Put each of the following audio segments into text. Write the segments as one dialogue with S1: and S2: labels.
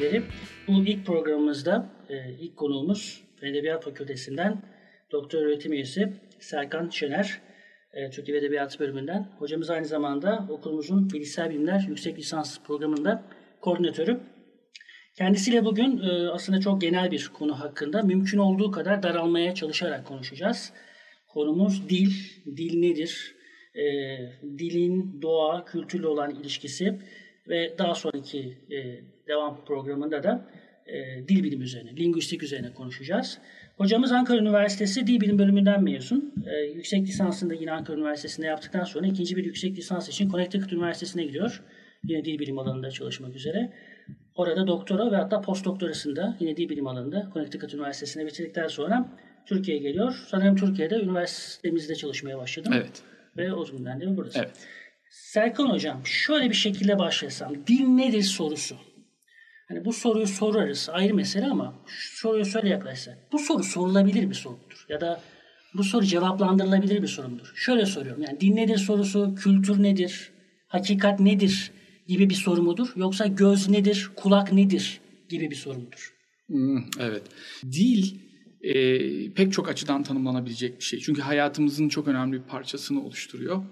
S1: dinleyicileri. Bu ilk programımızda e, ilk konuğumuz Edebiyat Fakültesinden doktor öğretim üyesi Serkan Şener. E, Türk Edebiyatı bölümünden. Hocamız aynı zamanda okulumuzun Bilişsel Bilimler Yüksek Lisans programında koordinatörü. Kendisiyle bugün e, aslında çok genel bir konu hakkında mümkün olduğu kadar daralmaya çalışarak konuşacağız. Konumuz dil, dil nedir? E, dilin doğa, kültürle olan ilişkisi ve daha sonraki e, devam programında da e, dil bilimi üzerine, lingüistik üzerine konuşacağız. Hocamız Ankara Üniversitesi Dil Bilim Bölümünden mezun. E, yüksek lisansını da yine Ankara Üniversitesi'nde yaptıktan sonra ikinci bir yüksek lisans için Connecticut Üniversitesi'ne gidiyor. Yine dil bilim alanında çalışmak üzere. Orada doktora ve hatta post doktorasında yine dil bilim alanında Connecticut Üniversitesi'ne bitirdikten sonra Türkiye'ye geliyor. Sanırım Türkiye'de üniversitemizde çalışmaya başladım.
S2: Evet.
S1: Ve o günden de buradasın.
S2: Evet.
S1: Serkan Hocam şöyle bir şekilde başlasam. Dil nedir sorusu. Hani bu soruyu sorarız ayrı mesele ama şu soruyu şöyle yaklaşsak. Bu soru sorulabilir bir sorudur. Ya da bu soru cevaplandırılabilir bir sorumdur. Şöyle soruyorum. Yani din nedir sorusu, kültür nedir, hakikat nedir gibi bir soru mudur? Yoksa göz nedir, kulak nedir gibi bir soru mudur?
S2: Hmm, evet. Dil e, pek çok açıdan tanımlanabilecek bir şey. Çünkü hayatımızın çok önemli bir parçasını oluşturuyor.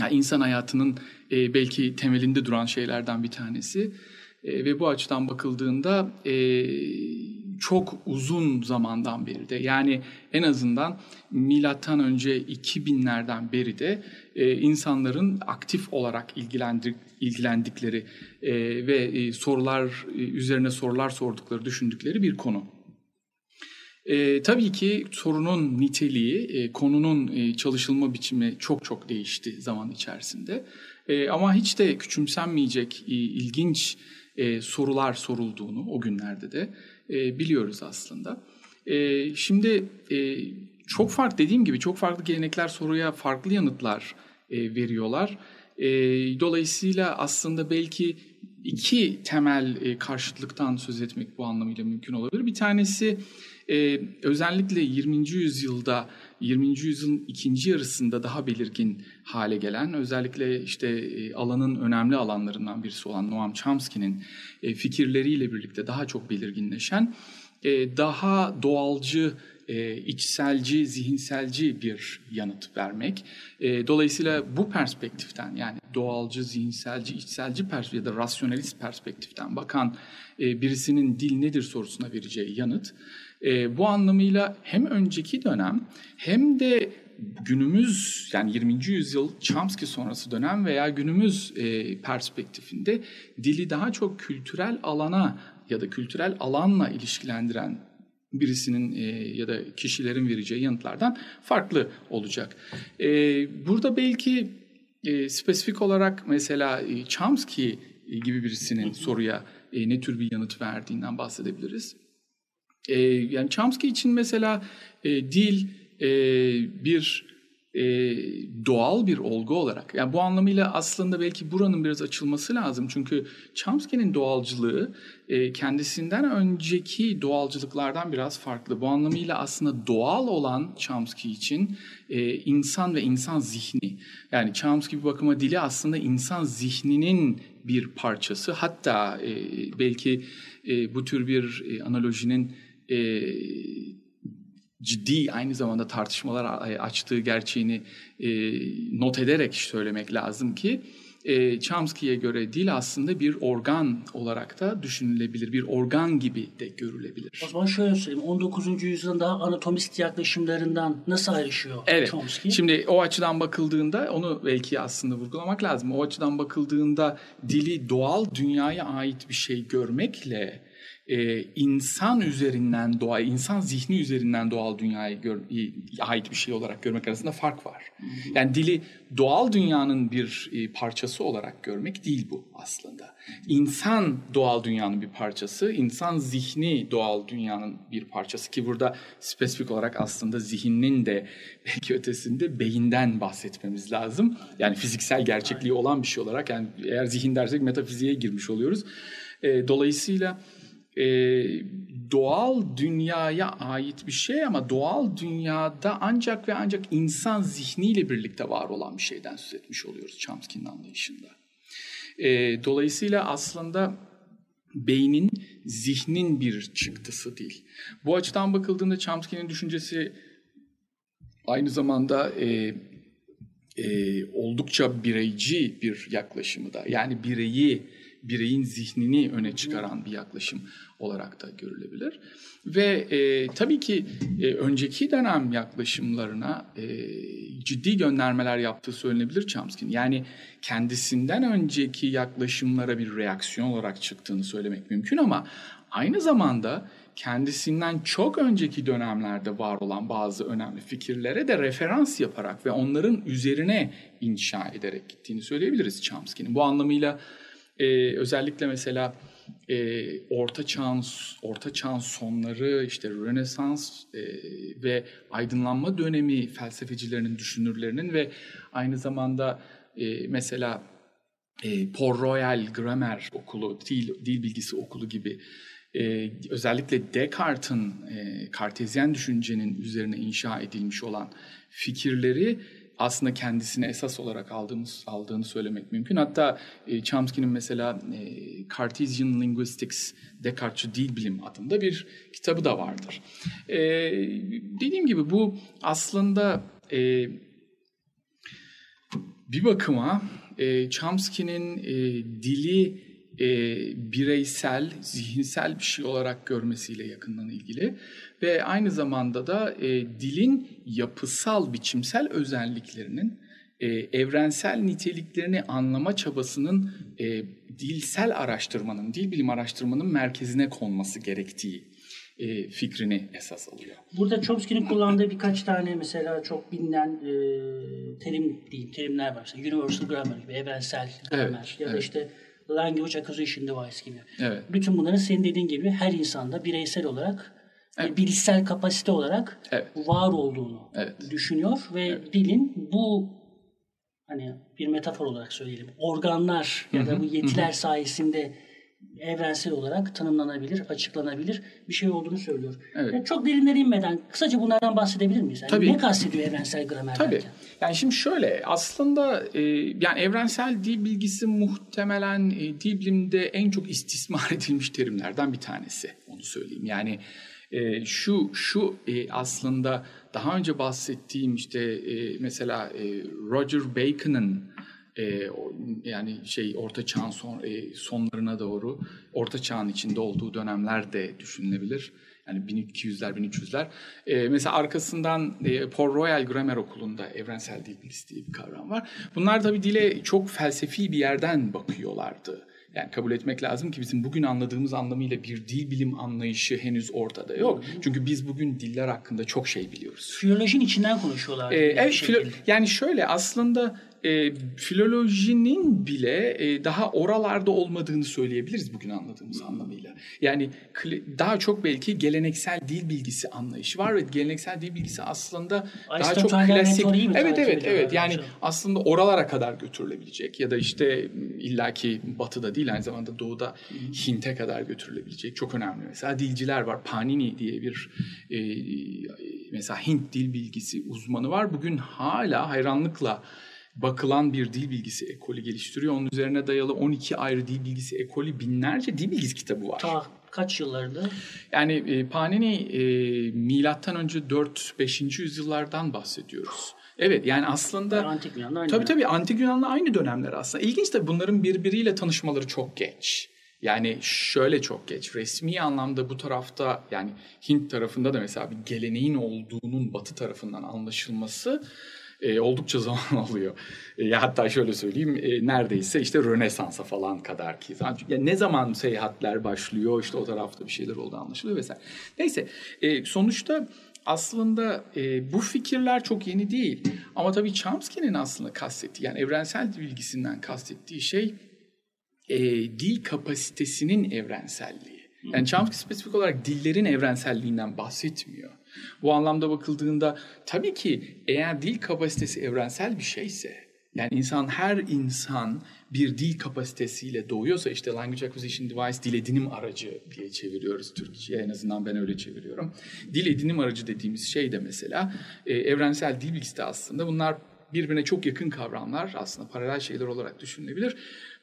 S2: Yani insan hayatının e, belki temelinde duran şeylerden bir tanesi. E, ve bu açıdan bakıldığında e, çok uzun zamandan beri de yani en azından milattan önce 2000'lerden beri de e, insanların aktif olarak ilgilendik, ilgilendikleri e, ve e, sorular e, üzerine sorular sordukları düşündükleri bir konu. E, tabii ki sorunun niteliği, e, konunun e, çalışılma biçimi çok çok değişti zaman içerisinde. E, ama hiç de küçümsenmeyecek e, ilginç e, sorular sorulduğunu o günlerde de e, biliyoruz aslında. E, şimdi e, çok farklı dediğim gibi çok farklı gelenekler soruya farklı yanıtlar e, veriyorlar. E, dolayısıyla aslında belki iki temel e, karşıtlıktan söz etmek bu anlamıyla mümkün olabilir. Bir tanesi e, özellikle 20. yüzyılda 20. yüzyılın ikinci yarısında daha belirgin hale gelen özellikle işte e, alanın önemli alanlarından birisi olan Noam Chomsky'nin e, fikirleriyle birlikte daha çok belirginleşen e, daha doğalcı içselci, zihinselci bir yanıt vermek. Dolayısıyla bu perspektiften yani doğalcı, zihinselci, içselci pers ya da rasyonalist perspektiften bakan birisinin dil nedir sorusuna vereceği yanıt e, bu anlamıyla hem önceki dönem hem de günümüz yani 20. yüzyıl Chomsky sonrası dönem veya günümüz e, perspektifinde dili daha çok kültürel alana ya da kültürel alanla ilişkilendiren birisinin e, ya da kişilerin vereceği yanıtlardan farklı olacak. E, burada belki e, spesifik olarak mesela e, Chomsky gibi birisinin soruya e, ne tür bir yanıt verdiğinden bahsedebiliriz. E, yani Chomsky için mesela e, dil e, bir e, doğal bir olgu olarak. Yani bu anlamıyla aslında belki buranın biraz açılması lazım. Çünkü Chomsky'nin doğalcılığı e, kendisinden önceki doğalcılıklardan biraz farklı. Bu anlamıyla aslında doğal olan Chomsky için e, insan ve insan zihni. Yani Chomsky bir bakıma dili aslında insan zihninin bir parçası. Hatta e, belki e, bu tür bir e, analojinin e, ciddi aynı zamanda tartışmalar açtığı gerçeğini e, not ederek söylemek lazım ki e, Chomsky'ye göre dil aslında bir organ olarak da düşünülebilir. Bir organ gibi de görülebilir.
S1: O zaman şöyle söyleyeyim. 19. yüzyılın daha anatomist yaklaşımlarından nasıl ayrışıyor
S2: evet.
S1: Chomsky?
S2: Şimdi o açıdan bakıldığında onu belki aslında vurgulamak lazım. O açıdan bakıldığında dili doğal dünyaya ait bir şey görmekle e, insan üzerinden doğal, insan zihni üzerinden doğal dünyayı gör, ait bir şey olarak görmek arasında fark var. Yani dili doğal dünyanın bir e, parçası olarak görmek değil bu aslında. İnsan doğal dünyanın bir parçası, insan zihni doğal dünyanın bir parçası ki burada spesifik olarak aslında zihnin de belki ötesinde beyinden bahsetmemiz lazım. Yani fiziksel gerçekliği olan bir şey olarak yani eğer zihin dersek metafiziğe girmiş oluyoruz. E, dolayısıyla e, doğal dünyaya ait bir şey ama doğal dünyada ancak ve ancak insan zihniyle birlikte var olan bir şeyden söz etmiş oluyoruz Chomsky'nin anlayışında. E, dolayısıyla aslında beynin, zihnin bir çıktısı değil. Bu açıdan bakıldığında Chomsky'nin düşüncesi aynı zamanda e, e, oldukça bireyci bir yaklaşımı da. Yani bireyi, bireyin zihnini öne çıkaran bir yaklaşım olarak da görülebilir. Ve e, tabii ki e, önceki dönem yaklaşımlarına e, ciddi göndermeler yaptığı söylenebilir Chomsky'nin. Yani kendisinden önceki yaklaşımlara bir reaksiyon olarak çıktığını söylemek mümkün ama aynı zamanda kendisinden çok önceki dönemlerde var olan bazı önemli fikirlere de referans yaparak ve onların üzerine inşa ederek gittiğini söyleyebiliriz Chomsky'nin. Bu anlamıyla e, özellikle mesela e, orta çağın orta çağın sonları işte Rönesans e, ve aydınlanma dönemi felsefecilerinin düşünürlerinin ve aynı zamanda e, mesela e, Port Royal Grammar Okulu, dil, dil bilgisi okulu gibi e, özellikle Descartes'in e, kartezyen düşüncenin üzerine inşa edilmiş olan fikirleri aslında kendisine esas olarak aldığımız aldığını söylemek mümkün. Hatta e, Chomsky'nin mesela e, Cartesian Linguistics, Descartes'çı Dil Bilim adında bir kitabı da vardır. E, dediğim gibi bu aslında e, bir bakıma e, Chomsky'nin e, dili e, bireysel, zihinsel bir şey olarak görmesiyle yakından ilgili ve aynı zamanda da e, dilin yapısal, biçimsel özelliklerinin e, evrensel niteliklerini anlama çabasının e, dilsel araştırmanın, dil bilim araştırmanın merkezine konması gerektiği e, fikrini esas alıyor.
S1: Burada Chomsky'nin kullandığı birkaç tane mesela çok bilinen e, terim diyeyim, terimler var. Universal grammar gibi, evrensel grammar
S2: Evet,
S1: ya da
S2: evet.
S1: işte language acquisition device gibi.
S2: Evet.
S1: Bütün bunların senin dediğin gibi her insanda bireysel olarak ve bilişsel kapasite olarak
S2: Evet.
S1: var olduğunu
S2: Evet.
S1: düşünüyor ve dilin bu hani bir metafor olarak söyleyelim organlar ya da bu yetiler sayesinde evrensel olarak tanımlanabilir, açıklanabilir bir şey olduğunu söylüyor.
S2: Evet.
S1: Yani çok derinlere inmeden kısaca bunlardan bahsedebilir miyiz? Yani
S2: Tabii.
S1: Ne kastediyor evrensel gramer
S2: Tabii.
S1: derken?
S2: Yani şimdi şöyle aslında e, yani evrensel dil bilgisi muhtemelen e, dil biliminde en çok istismar edilmiş terimlerden bir tanesi. Onu söyleyeyim. Yani e, şu şu e, aslında daha önce bahsettiğim işte e, mesela e, Roger Bacon'ın e, yani şey Orta Çağ'ın son, e, sonlarına doğru Orta Çağ'ın içinde olduğu dönemler de düşünülebilir. Yani 1200'ler 1300'ler. E, mesela arkasından e, Port Royal Grammar Okulu'nda evrensel dil bilgisi diye bir kavram var. Bunlar tabii dile çok felsefi bir yerden bakıyorlardı. Yani kabul etmek lazım ki bizim bugün anladığımız anlamıyla bir dil bilim anlayışı henüz ortada yok. Çünkü biz bugün diller hakkında çok şey biliyoruz.
S1: Filolojinin içinden konuşuyorlar.
S2: Ee, evet, filo- yani şöyle aslında e, filolojinin bile e, daha oralarda olmadığını söyleyebiliriz bugün anladığımız anlamıyla. Yani daha çok belki geleneksel dil bilgisi anlayışı var ve geleneksel dil bilgisi aslında daha çok klasik. Evet evet evet. Yani
S1: hocam?
S2: aslında oralara kadar götürülebilecek ya da işte illaki batıda değil aynı zamanda doğuda Hint'e kadar götürülebilecek çok önemli mesela dilciler var. Panini diye bir e, mesela Hint dil bilgisi uzmanı var. Bugün hala hayranlıkla bakılan bir dil bilgisi ekolü geliştiriyor. Onun üzerine dayalı 12 ayrı dil bilgisi ekolü binlerce dil bilgisi kitabı var.
S1: Ta kaç yıllarında?
S2: Yani e, Panini e, milattan önce 4-5. yüzyıllardan bahsediyoruz. Evet yani aslında
S1: Antik Yunan'da aynı
S2: Tabii
S1: dönem.
S2: tabii Antik Yunan'la aynı dönemler aslında. İlginç de bunların birbiriyle tanışmaları çok geç. Yani şöyle çok geç. Resmi anlamda bu tarafta yani Hint tarafında da mesela bir geleneğin olduğunun batı tarafından anlaşılması e, oldukça zaman alıyor. E, ya hatta şöyle söyleyeyim e, neredeyse işte Rönesans'a falan kadar ki. Zaten- Ya ne zaman seyahatler başlıyor işte o tarafta bir şeyler olduğu anlaşılıyor vesaire. Neyse e, sonuçta aslında e, bu fikirler çok yeni değil. Ama tabii Chomsky'nin aslında kastettiği yani evrensel bilgisinden kastettiği şey e, dil kapasitesinin evrenselliği. Yani Chomsky spesifik olarak dillerin evrenselliğinden bahsetmiyor. Bu anlamda bakıldığında tabii ki eğer dil kapasitesi evrensel bir şeyse yani insan her insan bir dil kapasitesiyle doğuyorsa işte language acquisition device dil edinim aracı diye çeviriyoruz Türkçe'ye en azından ben öyle çeviriyorum. Dil edinim aracı dediğimiz şey de mesela e, evrensel dil bilgisi de aslında bunlar birbirine çok yakın kavramlar aslında paralel şeyler olarak düşünülebilir.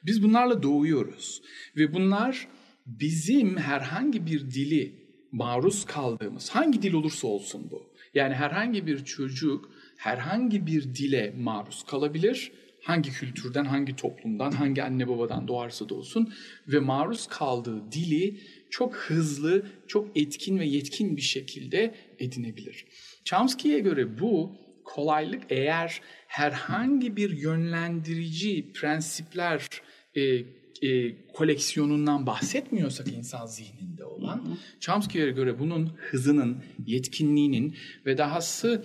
S2: Biz bunlarla doğuyoruz ve bunlar bizim herhangi bir dili maruz kaldığımız hangi dil olursa olsun bu. Yani herhangi bir çocuk herhangi bir dile maruz kalabilir. Hangi kültürden, hangi toplumdan, hangi anne babadan doğarsa da olsun ve maruz kaldığı dili çok hızlı, çok etkin ve yetkin bir şekilde edinebilir. Chomsky'ye göre bu kolaylık eğer herhangi bir yönlendirici prensipler e, e, koleksiyonundan bahsetmiyorsak insan zihninde olan. Chomsky'ye göre bunun hızının, yetkinliğinin ve dahası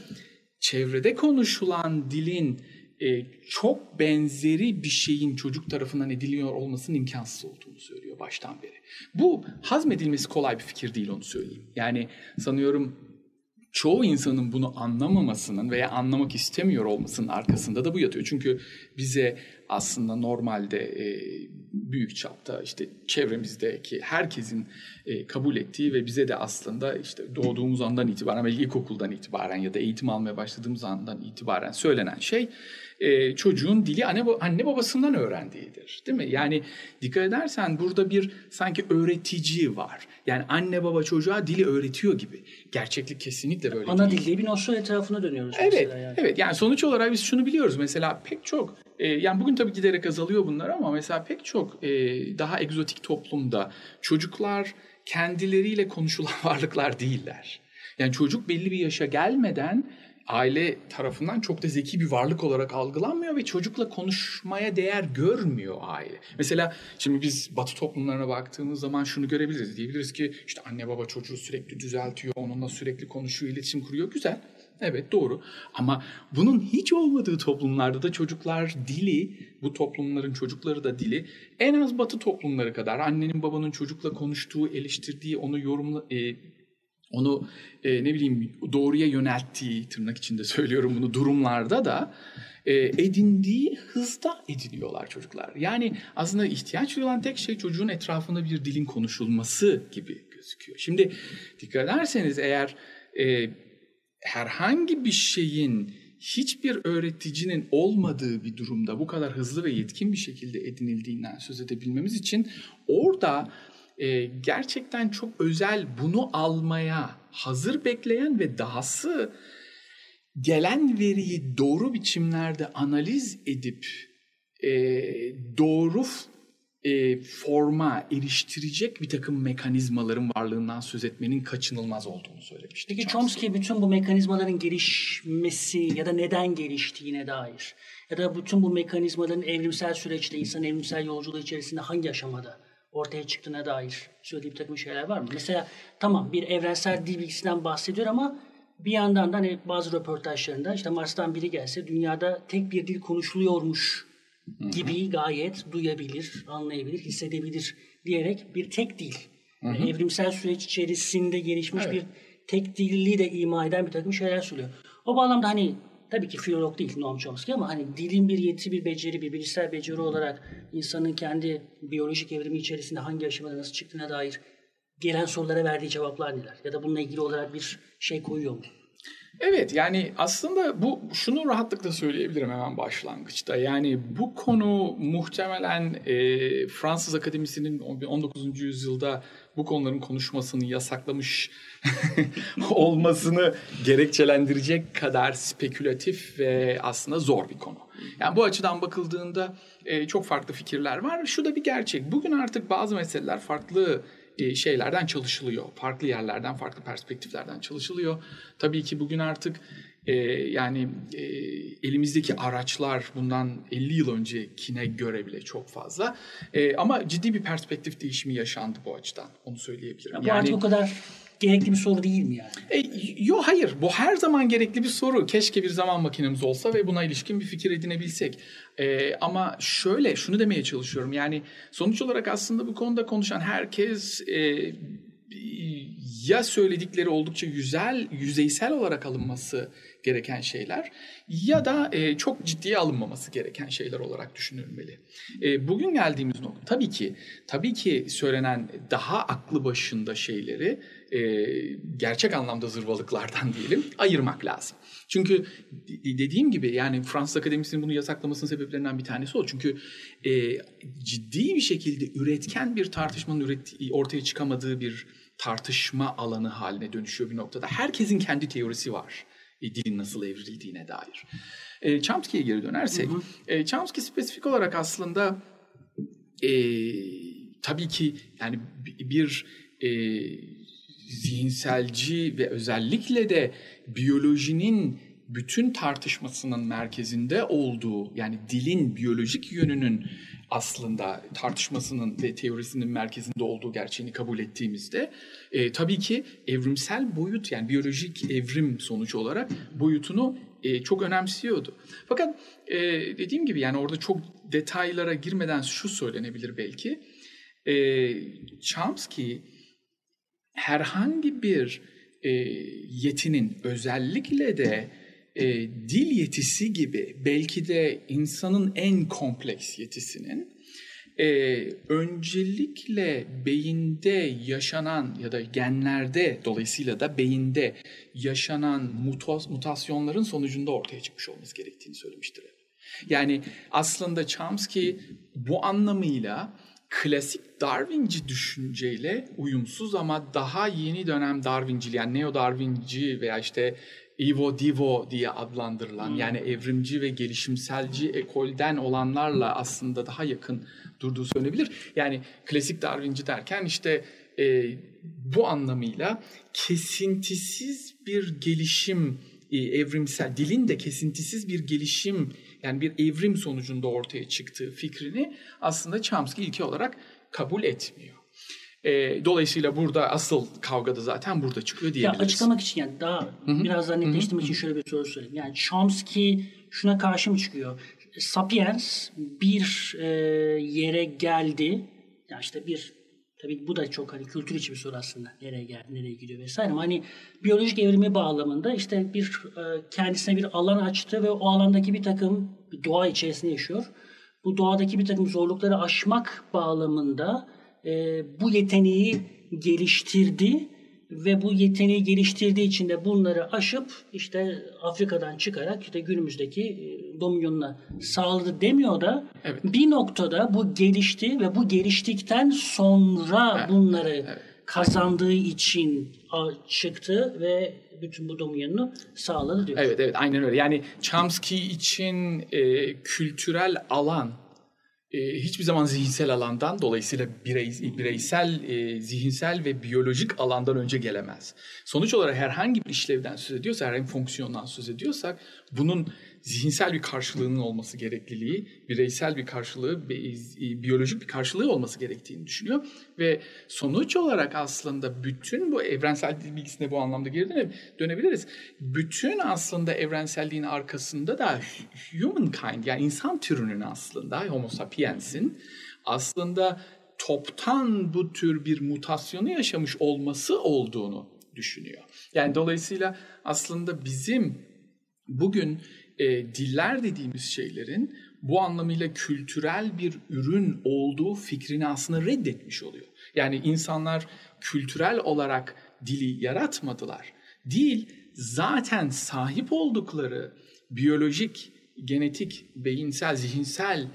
S2: çevrede konuşulan dilin e, çok benzeri bir şeyin çocuk tarafından ediliyor olmasının imkansız olduğunu söylüyor baştan beri. Bu hazmedilmesi kolay bir fikir değil onu söyleyeyim. Yani sanıyorum çoğu insanın bunu anlamamasının veya anlamak istemiyor olmasının arkasında da bu yatıyor. Çünkü bize aslında normalde e, büyük çapta işte çevremizdeki herkesin e, kabul ettiği ve bize de aslında işte doğduğumuz andan itibaren ve ilkokuldan itibaren ya da eğitim almaya başladığımız andan itibaren söylenen şey e, çocuğun dili anne, anne babasından öğrendiğidir. Değil mi? Yani dikkat edersen burada bir sanki öğretici var. Yani anne baba çocuğa dili öğretiyor gibi. Gerçeklik kesinlikle böyle
S1: Ana
S2: değil.
S1: dil diye bir nosyon etrafına dönüyoruz
S2: evet,
S1: yani.
S2: Evet yani sonuç olarak biz şunu biliyoruz. Mesela pek çok e, yani bugün tabii giderek azalıyor bunlar ama mesela pek çok e, daha egzotik toplumda çocuklar kendileriyle konuşulan varlıklar değiller. Yani çocuk belli bir yaşa gelmeden aile tarafından çok da zeki bir varlık olarak algılanmıyor ve çocukla konuşmaya değer görmüyor aile. Mesela şimdi biz batı toplumlarına baktığımız zaman şunu görebiliriz. Diyebiliriz ki işte anne baba çocuğu sürekli düzeltiyor, onunla sürekli konuşuyor, iletişim kuruyor. Güzel. Evet doğru. Ama bunun hiç olmadığı toplumlarda da çocuklar dili, bu toplumların çocukları da dili en az batı toplumları kadar annenin babanın çocukla konuştuğu, eleştirdiği, onu yorumla, e, onu e, ne bileyim doğruya yönelttiği tırnak içinde söylüyorum bunu durumlarda da e, edindiği hızda ediniyorlar çocuklar. Yani aslında ihtiyaç duyulan tek şey çocuğun etrafında bir dilin konuşulması gibi gözüküyor. Şimdi dikkat ederseniz eğer e, herhangi bir şeyin hiçbir öğreticinin olmadığı bir durumda bu kadar hızlı ve yetkin bir şekilde edinildiğinden söz edebilmemiz için orada e, gerçekten çok özel bunu almaya hazır bekleyen ve dahası gelen veriyi doğru biçimlerde analiz edip e, doğru e, forma eriştirecek bir takım mekanizmaların varlığından söz etmenin kaçınılmaz olduğunu söylemişti.
S1: Peki Chomsky bütün bu mekanizmaların gelişmesi ya da neden geliştiğine dair ya da bütün bu mekanizmaların evrimsel süreçte, insan evrimsel yolculuğu içerisinde hangi aşamada ortaya çıktığına dair söylediği bir takım şeyler var mı? Mesela tamam bir evrensel dil bilgisinden bahsediyor ama bir yandan da hani bazı röportajlarında işte Mars'tan biri gelse dünyada tek bir dil konuşuluyormuş gibi gayet duyabilir, anlayabilir, hissedebilir diyerek bir tek dil. Yani evrimsel süreç içerisinde gelişmiş evet. bir tek dilli de ima eden bir takım şeyler söylüyor. O bağlamda hani tabii ki filolog değil Noam Chomsky ama hani dilin bir yetisi, bir beceri, bir bilişsel beceri olarak insanın kendi biyolojik evrimi içerisinde hangi aşamada nasıl çıktığına dair gelen sorulara verdiği cevaplar neler? Ya da bununla ilgili olarak bir şey koyuyor mu?
S2: Evet yani aslında bu şunu rahatlıkla söyleyebilirim hemen başlangıçta. Yani bu konu muhtemelen e, Fransız Akademisi'nin 19. yüzyılda bu konuların konuşmasını yasaklamış olmasını gerekçelendirecek kadar spekülatif ve aslında zor bir konu. Yani bu açıdan bakıldığında e, çok farklı fikirler var. Şu da bir gerçek. Bugün artık bazı meseleler farklı şeylerden çalışılıyor. Farklı yerlerden, farklı perspektiflerden çalışılıyor. Tabii ki bugün artık e, yani e, elimizdeki araçlar bundan 50 yıl öncekine göre bile çok fazla. E, ama ciddi bir perspektif değişimi yaşandı bu açıdan. Onu söyleyebilirim.
S1: Ya bu yani, artık o kadar gerekli bir soru değil mi yani?
S2: E, yo hayır bu her zaman gerekli bir soru. Keşke bir zaman makinemiz olsa ve buna ilişkin bir fikir edinebilsek. E, ama şöyle şunu demeye çalışıyorum yani sonuç olarak aslında bu konuda konuşan herkes e, ya söyledikleri oldukça güzel, yüzeysel olarak alınması gereken şeyler ya da e, çok ciddiye alınmaması gereken şeyler olarak düşünülmeli. E, bugün geldiğimiz nokta tabii ki tabii ki söylenen daha aklı başında şeyleri e, gerçek anlamda zırvalıklardan diyelim ayırmak lazım. Çünkü dediğim gibi yani Fransız Akademisi'nin bunu yasaklamasının sebeplerinden bir tanesi o. Çünkü e, ciddi bir şekilde üretken bir tartışmanın üret, ortaya çıkamadığı bir tartışma alanı haline dönüşüyor bir noktada. Herkesin kendi teorisi var e, dilin nasıl evrildiğine dair. E, Chomsky'ye geri dönersek, hı hı. E, Chomsky spesifik olarak aslında e, tabii ki yani bir e, zihinselci ve özellikle de biyolojinin bütün tartışmasının merkezinde olduğu yani dilin biyolojik yönünün aslında tartışmasının ve teorisinin merkezinde olduğu gerçeğini kabul ettiğimizde e, tabii ki evrimsel boyut yani biyolojik evrim sonucu olarak boyutunu e, çok önemsiyordu. Fakat e, dediğim gibi yani orada çok detaylara girmeden şu söylenebilir belki. E, Chomsky herhangi bir e, yetinin özellikle de e, dil yetisi gibi belki de insanın en kompleks yetisinin e, öncelikle beyinde yaşanan ya da genlerde dolayısıyla da beyinde yaşanan mutas, mutasyonların sonucunda ortaya çıkmış olması gerektiğini söylemiştir. Yani aslında Chomsky bu anlamıyla klasik Darwinci düşünceyle uyumsuz ama daha yeni dönem Darwinci yani neo Darwinci veya işte Evo Divo diye adlandırılan hmm. yani evrimci ve gelişimselci ekolden olanlarla aslında daha yakın durduğu söylenebilir. Yani klasik Darwinci derken işte e, bu anlamıyla kesintisiz bir gelişim e, evrimsel dilin de kesintisiz bir gelişim yani bir evrim sonucunda ortaya çıktığı fikrini aslında Chomsky ilke olarak kabul etmiyor. E, dolayısıyla burada asıl kavga da zaten burada çıkıyor diyebiliriz.
S1: Ya açıklamak için yani daha Hı-hı. biraz daha netleştirmek için şöyle bir soru sorayım. Yani Chomsky şuna karşı mı çıkıyor? Sapiens bir e, yere geldi. Ya işte bir tabii bu da çok hani kültür içi bir soru aslında. Nereye geldi, nereye gidiyor vesaire. Ama hani biyolojik evrimi bağlamında işte bir e, kendisine bir alan açtı ve o alandaki bir takım bir doğa içerisinde yaşıyor. Bu doğadaki bir takım zorlukları aşmak bağlamında e, bu yeteneği geliştirdi ve bu yeteneği geliştirdiği için de bunları aşıp işte Afrika'dan çıkarak işte günümüzdeki e, dominyonuna sağladı demiyor da evet. bir noktada bu gelişti ve bu geliştikten sonra evet. bunları evet. kazandığı için çıktı ve bütün bu dominyonunu sağladı diyor.
S2: Evet evet aynen öyle. Yani Chomsky için e, kültürel alan e, hiçbir zaman zihinsel alandan dolayısıyla birey, bireysel, e, zihinsel ve biyolojik alandan önce gelemez. Sonuç olarak herhangi bir işlevden söz ediyorsak, herhangi bir fonksiyondan söz ediyorsak bunun zihinsel bir karşılığının olması gerekliliği, bireysel bir karşılığı, e, biyolojik bir karşılığı olması gerektiğini düşünüyor. Ve sonuç olarak aslında bütün bu evrensel dil bilgisine bu anlamda geri dönebiliriz. Bütün aslında evrenselliğin arkasında da humankind yani insan türünün aslında homo sapiens'in aslında toptan bu tür bir mutasyonu yaşamış olması olduğunu düşünüyor. Yani dolayısıyla aslında bizim bugün e, diller dediğimiz şeylerin bu anlamıyla kültürel bir ürün olduğu fikrini aslında reddetmiş oluyor. Yani insanlar kültürel olarak dili yaratmadılar. Dil zaten sahip oldukları biyolojik, genetik, beyinsel, zihinsel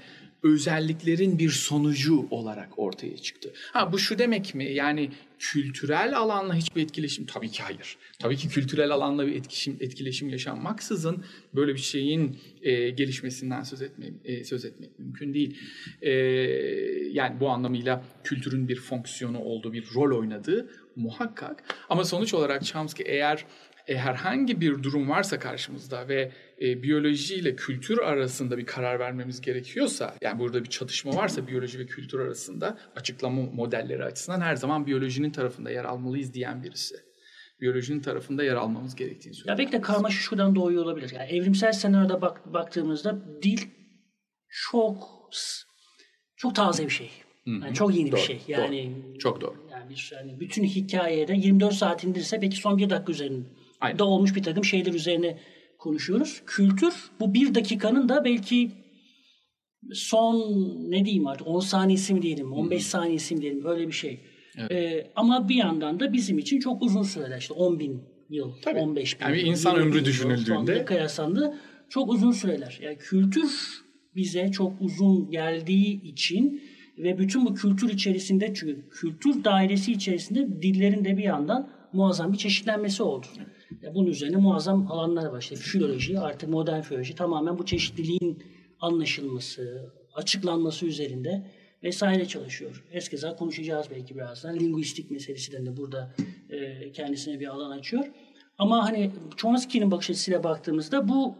S2: özelliklerin bir sonucu olarak ortaya çıktı. Ha bu şu demek mi? Yani kültürel alanla hiçbir etkileşim tabii ki hayır. Tabii ki kültürel alanla bir etkileşim, etkileşim yaşanmaksızın böyle bir şeyin e, gelişmesinden söz etmek e, söz etmek mümkün değil. E, yani bu anlamıyla kültürün bir fonksiyonu olduğu, bir rol oynadığı muhakkak. Ama sonuç olarak Chomsky eğer e, herhangi bir durum varsa karşımızda ve e, biyoloji ile kültür arasında bir karar vermemiz gerekiyorsa, yani burada bir çatışma varsa biyoloji ve kültür arasında açıklama modelleri açısından her zaman biyolojinin tarafında yer almalıyız diyen birisi. Biyolojinin tarafında yer almamız gerektiğini söylüyor.
S1: Belki de karmaşa şuradan doğuyor olabilir. Yani evrimsel senaryoda bak, baktığımızda dil çok çok taze bir şey. Yani çok yeni
S2: doğru,
S1: bir şey. Yani
S2: doğru. çok doğru.
S1: Yani bir yani bütün hikayede 24 saat indirse belki son bir dakika üzerinde Aynen. da olmuş bir takım şeyler üzerine konuşuyoruz. Kültür bu bir dakikanın da belki son ne diyeyim artık 10 saniyesi mi diyelim 15 hmm. saniyesi mi diyelim öyle bir şey. Evet. E, ama bir yandan da bizim için çok uzun süreler işte 10 bin yıl, Tabii. 15 bin
S2: yani
S1: yıl.
S2: insan ömrü düşünüldüğünde.
S1: Kıyaslandı çok uzun süreler. Yani kültür bize çok uzun geldiği için ve bütün bu kültür içerisinde çünkü kültür dairesi içerisinde dillerin de bir yandan muazzam bir çeşitlenmesi oldu. Ya bunun üzerine muazzam alanlar var. İşte filoloji, artık modern filoloji tamamen bu çeşitliliğin anlaşılması, açıklanması üzerinde vesaire çalışıyor. Eskeza konuşacağız belki birazdan. Linguistik meselesinden de burada e, kendisine bir alan açıyor. Ama hani Chomsky'nin bakış açısıyla baktığımızda bu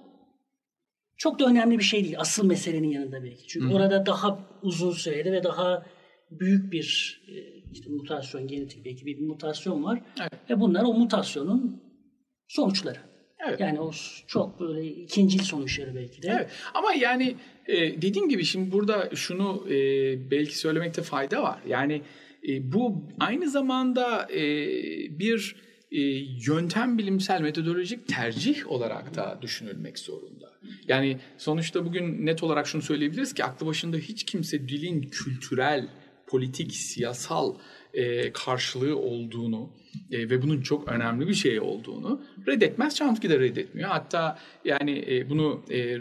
S1: çok da önemli bir şey değil. Asıl meselenin yanında belki. Çünkü Hı. orada daha uzun süreli ve daha büyük bir e, işte mutasyon, genetik belki bir mutasyon var. Evet. Ve bunlar o mutasyonun sonuçları. Evet. Yani o çok böyle ikincil sonuçları belki de.
S2: Evet. Ama yani e, dediğim gibi şimdi burada şunu e, belki söylemekte fayda var. Yani e, bu aynı zamanda e, bir e, yöntem bilimsel metodolojik tercih olarak da düşünülmek zorunda. Yani sonuçta bugün net olarak şunu söyleyebiliriz ki aklı başında hiç kimse dilin kültürel, politik, siyasal e, karşılığı olduğunu e, ve bunun çok önemli bir şey olduğunu reddetmez. Chomsky de reddetmiyor. Hatta yani e, bunu e,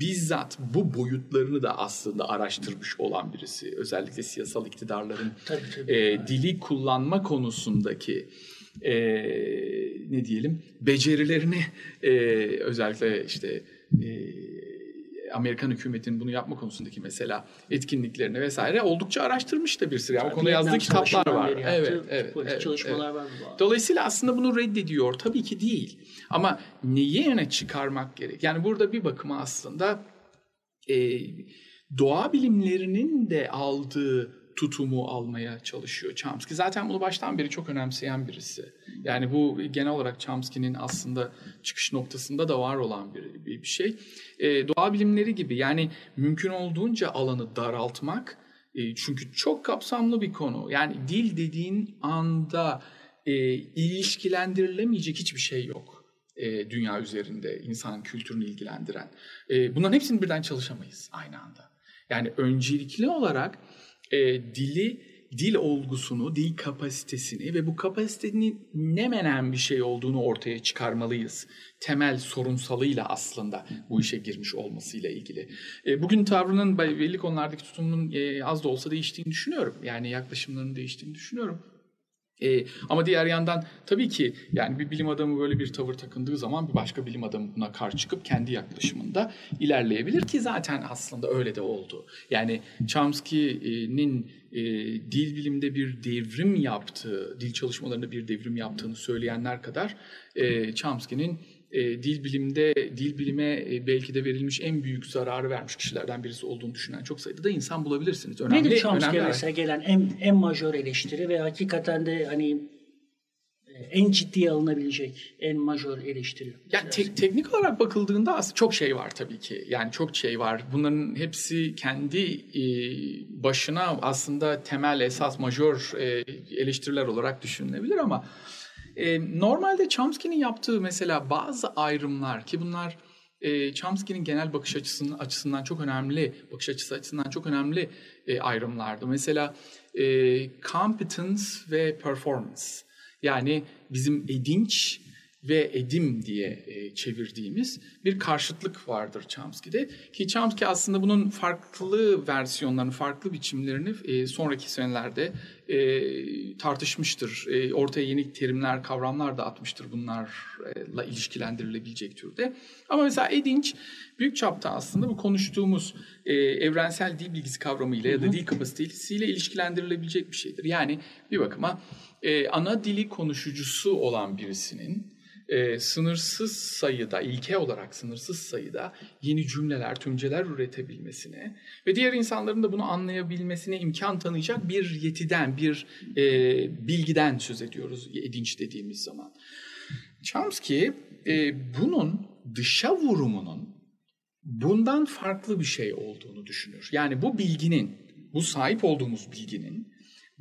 S2: bizzat bu boyutlarını da aslında araştırmış olan birisi. Özellikle siyasal iktidarların tabii, tabii. E, dili kullanma konusundaki e, ne diyelim becerilerini e, özellikle işte e, Amerikan hükümetinin bunu yapma konusundaki mesela etkinliklerini vesaire oldukça araştırmış da bir sürü. Yani o konuda yazdığı kitaplar var. Evet, evet, evet,
S1: çalışmalar evet. var
S2: bu. Dolayısıyla aslında bunu reddediyor. Tabii ki değil. Ama neyi öne çıkarmak gerek? Yani burada bir bakıma aslında e, doğa bilimlerinin de aldığı tutumu almaya çalışıyor Chomsky. Zaten bunu baştan beri çok önemseyen birisi. Yani bu genel olarak Chomsky'nin aslında çıkış noktasında da var olan bir, bir, şey. E, doğa bilimleri gibi yani mümkün olduğunca alanı daraltmak e, çünkü çok kapsamlı bir konu. Yani dil dediğin anda e, ilişkilendirilemeyecek hiçbir şey yok e, dünya üzerinde insan kültürünü ilgilendiren. E, bunların hepsini birden çalışamayız aynı anda. Yani öncelikli olarak e, dili, dil olgusunu, dil kapasitesini ve bu kapasitenin ne menen bir şey olduğunu ortaya çıkarmalıyız. Temel sorunsalıyla aslında bu işe girmiş olmasıyla ilgili. E, bugün tavrının belli konulardaki tutumunun e, az da olsa değiştiğini düşünüyorum. Yani yaklaşımlarının değiştiğini düşünüyorum. E, ama diğer yandan tabii ki yani bir bilim adamı böyle bir tavır takındığı zaman bir başka bilim adamı buna karşı çıkıp kendi yaklaşımında ilerleyebilir ki zaten aslında öyle de oldu. Yani Chomsky'nin e, dil bilimde bir devrim yaptığı, dil çalışmalarında bir devrim yaptığını söyleyenler kadar e, Chomsky'nin e, dil bilimde, dil bilime e, belki de verilmiş en büyük zararı vermiş kişilerden birisi olduğunu düşünen çok sayıda da insan bulabilirsiniz.
S1: Önemli, Nedir Chomsky'ye mesela gelen en, en majör eleştiri ve hakikaten de hani e, en ciddiye alınabilecek en majör eleştiri.
S2: Yani te- teknik olarak bakıldığında aslında çok şey var tabii ki. Yani çok şey var. Bunların hepsi kendi e, başına aslında temel esas majör e, eleştiriler olarak düşünülebilir ama e, normalde Chomsky'nin yaptığı mesela bazı ayrımlar ki bunlar e, Chomsky'nin genel bakış açısının açısından çok önemli, bakış açısı açısından çok önemli e, ayrımlardı. Mesela e, competence ve performance. Yani bizim edinç ve edim diye e, çevirdiğimiz bir karşıtlık vardır Chomsky'de. Ki Chomsky aslında bunun farklı versiyonlarını, farklı biçimlerini e, sonraki senelerde e, tartışmıştır. E, ortaya yeni terimler, kavramlar da atmıştır bunlarla ilişkilendirilebilecek türde. Ama mesela edinç büyük çapta aslında bu konuştuğumuz e, evrensel dil bilgisi kavramıyla ya da dil kapasitesiyle ilişkilendirilebilecek bir şeydir. Yani bir bakıma e, ana dili konuşucusu olan birisinin e, sınırsız sayıda, ilke olarak sınırsız sayıda yeni cümleler, tümceler üretebilmesine ve diğer insanların da bunu anlayabilmesine imkan tanıyacak bir yetiden, bir e, bilgiden söz ediyoruz edinç dediğimiz zaman. Chomsky e, bunun dışa vurumunun bundan farklı bir şey olduğunu düşünür. Yani bu bilginin, bu sahip olduğumuz bilginin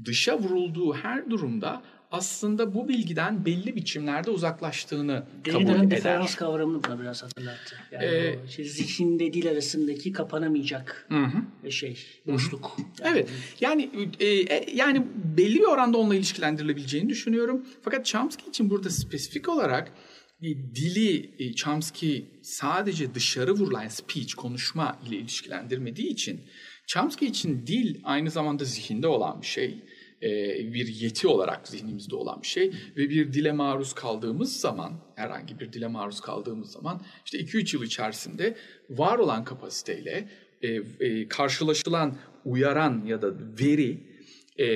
S2: dışa vurulduğu her durumda aslında bu bilgiden belli biçimlerde uzaklaştığını kabul
S1: Derrida'nın
S2: eder.
S1: diferans kavramını buna biraz hatırlattı. Yani
S2: Ee,
S1: işte zihinle dil arasındaki kapanamayacak
S2: Hı hı.
S1: şey, boşluk.
S2: Evet. Yani e, e, yani belli bir oranda onunla ilişkilendirilebileceğini düşünüyorum. Fakat Chomsky için burada spesifik olarak e, dili e, Chomsky sadece dışarı vurulan yani speech, konuşma ile ilişkilendirmediği için Chomsky için dil aynı zamanda zihinde olan bir şey. E, bir yeti olarak zihnimizde olan bir şey ve bir dile maruz kaldığımız zaman herhangi bir dile maruz kaldığımız zaman işte 2-3 yıl içerisinde var olan kapasiteyle e, e, karşılaşılan uyaran ya da veri e,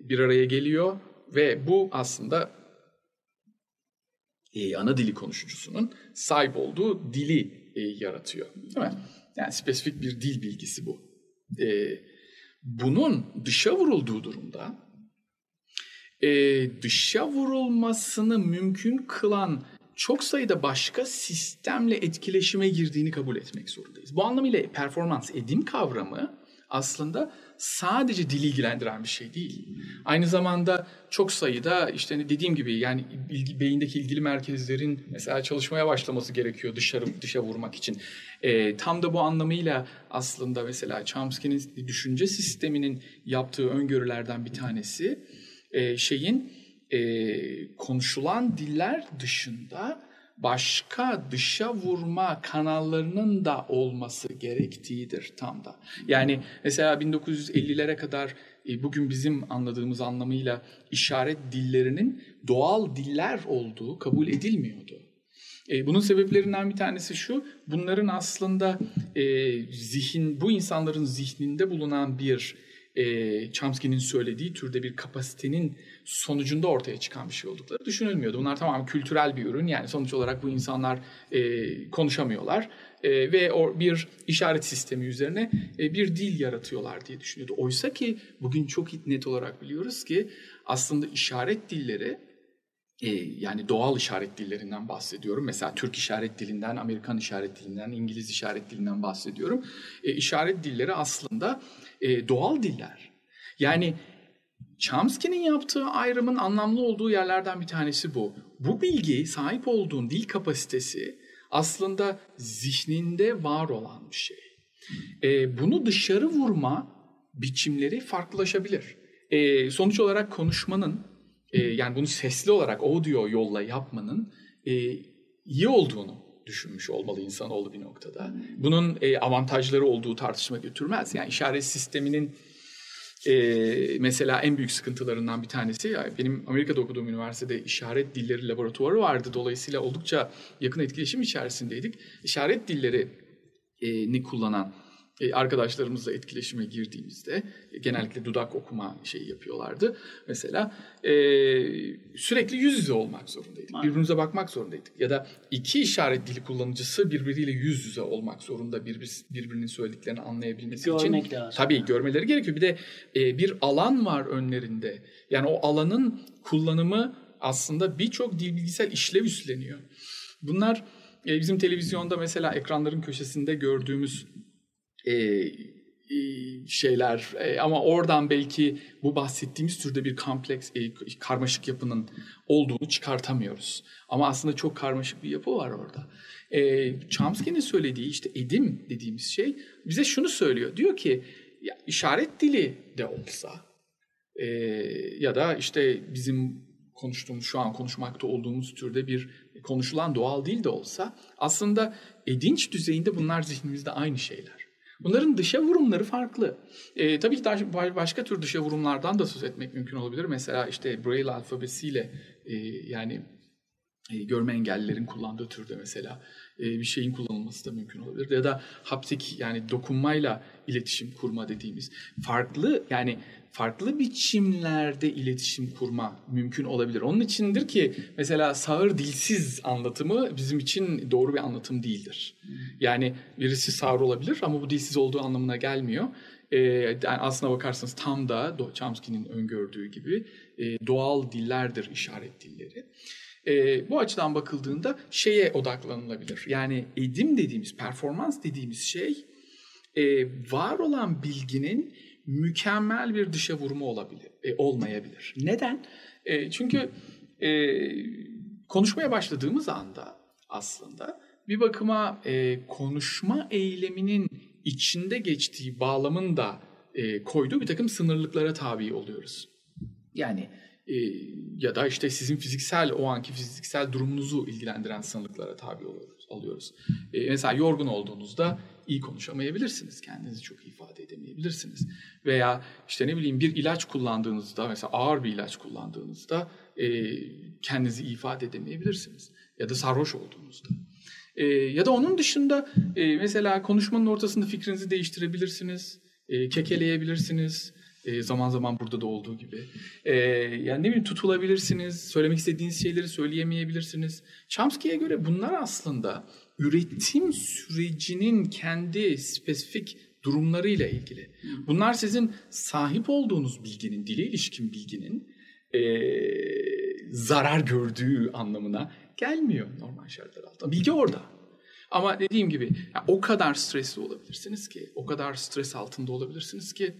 S2: bir araya geliyor ve bu aslında e, ana dili konuşucusunun sahip olduğu dili e, yaratıyor. Değil mi? Yani spesifik bir dil bilgisi bu. E, bunun dışa vurulduğu durumda e, dışa vurulmasını mümkün kılan çok sayıda başka sistemle etkileşime girdiğini kabul etmek zorundayız. Bu anlamıyla performans edim kavramı aslında sadece dili ilgilendiren bir şey değil. Aynı zamanda çok sayıda işte dediğim gibi yani ilgi, beyindeki ilgili merkezlerin mesela çalışmaya başlaması gerekiyor dışarı dışa vurmak için. E, tam da bu anlamıyla aslında mesela Chomsky'nin düşünce sisteminin yaptığı öngörülerden bir tanesi e, şeyin e, konuşulan diller dışında başka dışa vurma kanallarının da olması gerektiğidir tam da. Yani mesela 1950'lere kadar e, bugün bizim anladığımız anlamıyla işaret dillerinin doğal diller olduğu kabul edilmiyordu. E, bunun sebeplerinden bir tanesi şu, bunların aslında e, zihin, bu insanların zihninde bulunan bir e, Chomsky'nin söylediği türde bir kapasitenin sonucunda ortaya çıkan bir şey oldukları düşünülmüyordu. Bunlar tamamen kültürel bir ürün. Yani sonuç olarak bu insanlar e, konuşamıyorlar e, ve o bir işaret sistemi üzerine e, bir dil yaratıyorlar diye düşünüyordu. Oysa ki bugün çok net olarak biliyoruz ki aslında işaret dilleri e, yani doğal işaret dillerinden bahsediyorum. Mesela Türk işaret dilinden, Amerikan işaret dilinden, İngiliz işaret dilinden bahsediyorum. E, işaret dilleri aslında e, doğal diller. Yani Chomsky'nin yaptığı ayrımın anlamlı olduğu yerlerden bir tanesi bu. Bu bilgi, sahip olduğun dil kapasitesi aslında zihninde var olan bir şey. E, bunu dışarı vurma biçimleri farklılaşabilir. E, sonuç olarak konuşmanın, e, yani bunu sesli olarak audio yolla yapmanın e, iyi olduğunu düşünmüş olmalı insanoğlu bir noktada. Bunun e, avantajları olduğu tartışma götürmez. Yani işaret sisteminin e, mesela en büyük sıkıntılarından bir tanesi yani benim Amerika'da okuduğum üniversitede işaret dilleri laboratuvarı vardı. Dolayısıyla oldukça yakın etkileşim içerisindeydik. İşaret dilleri e, ni kullanan e, arkadaşlarımızla etkileşime girdiğimizde e, genellikle dudak okuma şeyi yapıyorlardı. Mesela e, sürekli yüz yüze olmak zorundaydık.
S1: Aynen.
S2: Birbirimize bakmak zorundaydık. Ya da iki işaret dili kullanıcısı birbiriyle yüz yüze olmak zorunda birbir, birbirinin söylediklerini anlayabilmesi
S1: Görmek
S2: için.
S1: lazım.
S2: Tabii görmeleri gerekiyor. Bir de e, bir alan var önlerinde. Yani o alanın kullanımı aslında birçok dil bilgisel işlev üstleniyor. Bunlar e, bizim televizyonda mesela ekranların köşesinde gördüğümüz e, e, şeyler E, ama oradan belki bu bahsettiğimiz türde bir kompleks e, karmaşık yapının olduğunu çıkartamıyoruz. Ama aslında çok karmaşık bir yapı var orada. E, Chomsky'nin söylediği işte edim dediğimiz şey bize şunu söylüyor. Diyor ki ya, işaret dili de olsa e, ya da işte bizim konuştuğumuz şu an konuşmakta olduğumuz türde bir konuşulan doğal dil de olsa aslında edinç düzeyinde bunlar zihnimizde aynı şeyler. Bunların dışa vurumları farklı. E, tabii ki daha başka tür dışa vurumlardan da söz etmek mümkün olabilir. Mesela işte Braille alfabesiyle e, yani e, görme engellilerin kullandığı türde mesela e, bir şeyin kullanılması da mümkün olabilir. Ya da haptik yani dokunmayla iletişim kurma dediğimiz farklı yani farklı biçimlerde iletişim kurma mümkün olabilir. Onun içindir ki mesela sağır dilsiz anlatımı bizim için doğru bir anlatım değildir. Yani birisi sağır olabilir ama bu dilsiz olduğu anlamına gelmiyor. Ee, yani aslına bakarsanız tam da Chomsky'nin öngördüğü gibi e, doğal dillerdir işaret dilleri. E, bu açıdan bakıldığında şeye odaklanılabilir. Yani edim dediğimiz, performans dediğimiz şey e, var olan bilginin mükemmel bir dışa vurumu olabilir, e, olmayabilir. Neden? E, çünkü e, konuşmaya başladığımız anda aslında bir bakıma e, konuşma eyleminin içinde geçtiği bağlamın da e, koyduğu bir takım sınırlıklara tabi oluyoruz. Yani e, ya da işte sizin fiziksel o anki fiziksel durumunuzu ilgilendiren sınırlıklara tabi oluyoruz. alıyoruz. E, mesela yorgun olduğunuzda iyi konuşamayabilirsiniz. Kendinizi çok ifade edemeyebilirsiniz. Veya işte ne bileyim bir ilaç kullandığınızda mesela ağır bir ilaç kullandığınızda e, kendinizi ifade edemeyebilirsiniz. Ya da sarhoş olduğunuzda. E, ya da onun dışında e, mesela konuşmanın ortasında fikrinizi değiştirebilirsiniz. E, kekeleyebilirsiniz. E, zaman zaman burada da olduğu gibi. E, yani ne bileyim tutulabilirsiniz. Söylemek istediğiniz şeyleri söyleyemeyebilirsiniz. Chomsky'ye göre bunlar aslında üretim sürecinin kendi spesifik durumlarıyla ilgili. Bunlar sizin sahip olduğunuz bilginin, dile ilişkin bilginin e, zarar gördüğü anlamına gelmiyor normal şartlar altında. Bilgi orada. Ama dediğim gibi o kadar stresli olabilirsiniz ki, o kadar stres altında olabilirsiniz ki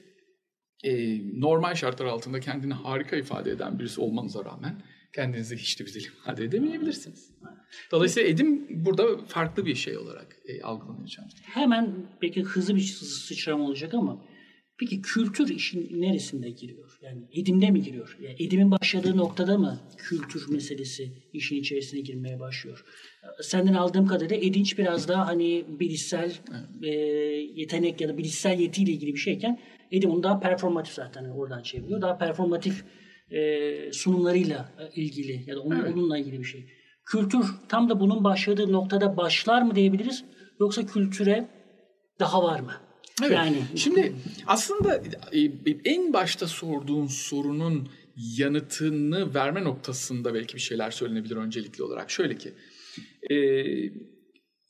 S2: e, normal şartlar altında kendini harika ifade eden birisi olmanıza rağmen kendinizi hiç de güzel ifade edemeyebilirsiniz. Dolayısıyla edim burada farklı bir şey olarak e, algılanıyor canım.
S1: Hemen peki hızlı bir sıçrama olacak ama peki kültür işin neresinde giriyor? Yani edimde mi giriyor? Yani edimin başladığı noktada mı kültür meselesi işin içerisine girmeye başlıyor? Senden aldığım kadarıyla edinç biraz daha hani bilişsel evet. e, yetenek ya da bilişsel yetiyle ilgili bir şeyken Edim onu daha performatif zaten oradan çeviriyor. Daha performatif e, sunumlarıyla ilgili ya da onun, evet. onunla ilgili bir şey. Kültür tam da bunun başladığı noktada başlar mı diyebiliriz yoksa kültüre daha var mı?
S2: Evet. Yani şimdi aslında e, en başta sorduğun sorunun yanıtını verme noktasında belki bir şeyler söylenebilir öncelikli olarak. Şöyle ki e,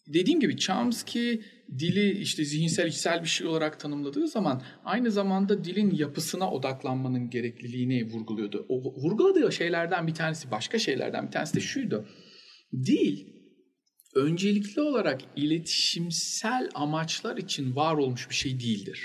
S2: dediğim gibi Chomsky dili işte zihinsel içsel bir şey olarak tanımladığı zaman aynı zamanda dilin yapısına odaklanmanın gerekliliğini vurguluyordu. O vurguladığı şeylerden bir tanesi, başka şeylerden bir tanesi de şuydu. Dil öncelikli olarak iletişimsel amaçlar için var olmuş bir şey değildir.